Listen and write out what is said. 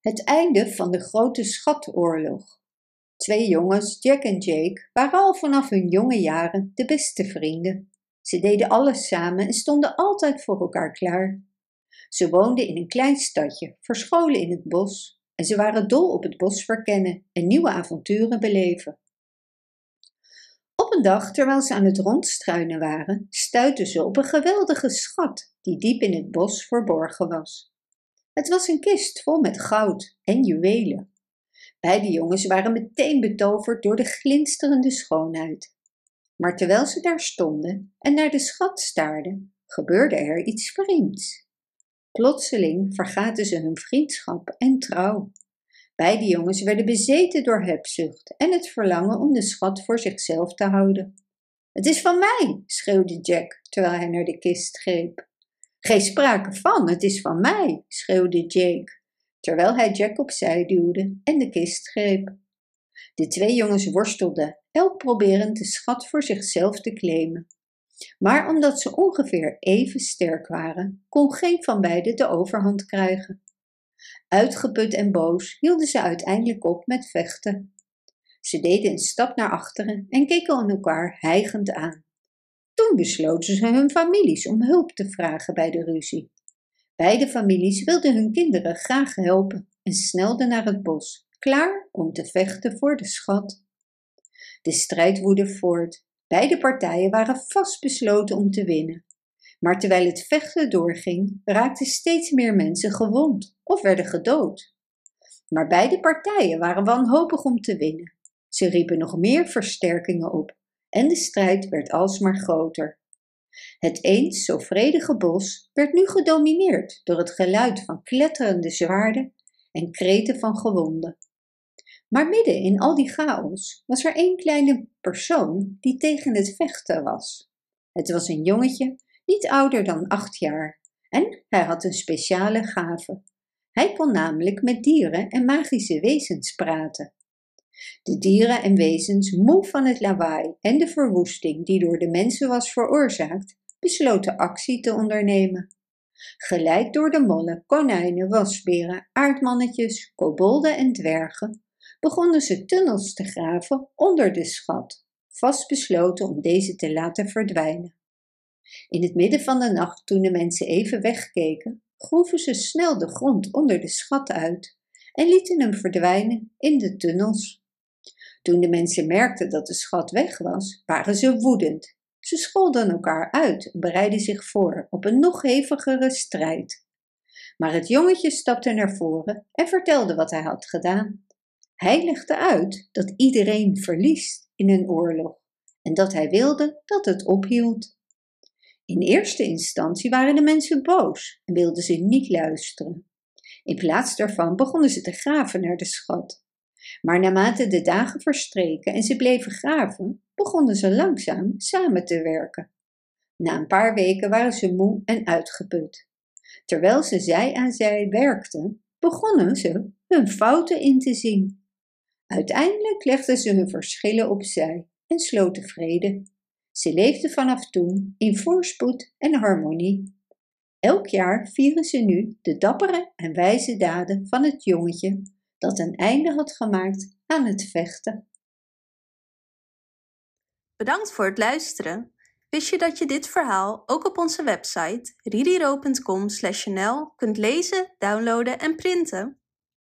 Het einde van de grote schatoorlog. Twee jongens, Jack en Jake, waren al vanaf hun jonge jaren de beste vrienden. Ze deden alles samen en stonden altijd voor elkaar klaar. Ze woonden in een klein stadje, verscholen in het bos, en ze waren dol op het bos verkennen en nieuwe avonturen beleven. Op een dag, terwijl ze aan het rondstruinen waren, stuitten ze op een geweldige schat die diep in het bos verborgen was. Het was een kist vol met goud en juwelen. Beide jongens waren meteen betoverd door de glinsterende schoonheid. Maar terwijl ze daar stonden en naar de schat staarden, gebeurde er iets vreemds. Plotseling vergaten ze hun vriendschap en trouw. Beide jongens werden bezeten door hebzucht en het verlangen om de schat voor zichzelf te houden. Het is van mij, schreeuwde Jack terwijl hij naar de kist greep. Geen sprake van, het is van mij, schreeuwde Jake, terwijl hij Jack opzij duwde en de kist greep. De twee jongens worstelden, elk proberend de schat voor zichzelf te claimen. Maar omdat ze ongeveer even sterk waren, kon geen van beiden de overhand krijgen. Uitgeput en boos hielden ze uiteindelijk op met vechten. Ze deden een stap naar achteren en keken elkaar hijgend aan. Toen besloten ze hun families om hulp te vragen bij de ruzie. Beide families wilden hun kinderen graag helpen en snelden naar het bos, klaar om te vechten voor de schat. De strijd woedde voort. Beide partijen waren vastbesloten om te winnen. Maar terwijl het vechten doorging, raakten steeds meer mensen gewond of werden gedood. Maar beide partijen waren wanhopig om te winnen. Ze riepen nog meer versterkingen op en de strijd werd alsmaar groter. Het eens zo vredige bos werd nu gedomineerd door het geluid van kletterende zwaarden en kreten van gewonden. Maar midden in al die chaos was er één kleine persoon die tegen het vechten was. Het was een jongetje, niet ouder dan acht jaar, en hij had een speciale gave. Hij kon namelijk met dieren en magische wezens praten. De dieren en wezens, moe van het lawaai en de verwoesting die door de mensen was veroorzaakt, besloten actie te ondernemen. Geleid door de mollen, konijnen, wasberen, aardmannetjes, kobolden en dwergen, begonnen ze tunnels te graven onder de schat, vastbesloten om deze te laten verdwijnen. In het midden van de nacht, toen de mensen even wegkeken, groeven ze snel de grond onder de schat uit en lieten hem verdwijnen in de tunnels. Toen de mensen merkten dat de schat weg was, waren ze woedend. Ze scholden elkaar uit en bereidden zich voor op een nog hevigere strijd. Maar het jongetje stapte naar voren en vertelde wat hij had gedaan. Hij legde uit dat iedereen verliest in een oorlog en dat hij wilde dat het ophield. In eerste instantie waren de mensen boos en wilden ze niet luisteren. In plaats daarvan begonnen ze te graven naar de schat. Maar naarmate de dagen verstreken en ze bleven graven, begonnen ze langzaam samen te werken. Na een paar weken waren ze moe en uitgeput. Terwijl ze zij aan zij werkten, begonnen ze hun fouten in te zien. Uiteindelijk legden ze hun verschillen opzij en sloten vrede. Ze leefden vanaf toen in voorspoed en harmonie. Elk jaar vieren ze nu de dappere en wijze daden van het jongetje dat een einde had gemaakt aan het vechten. Bedankt voor het luisteren. Wist je dat je dit verhaal ook op onze website ririro.com/nl kunt lezen, downloaden en printen?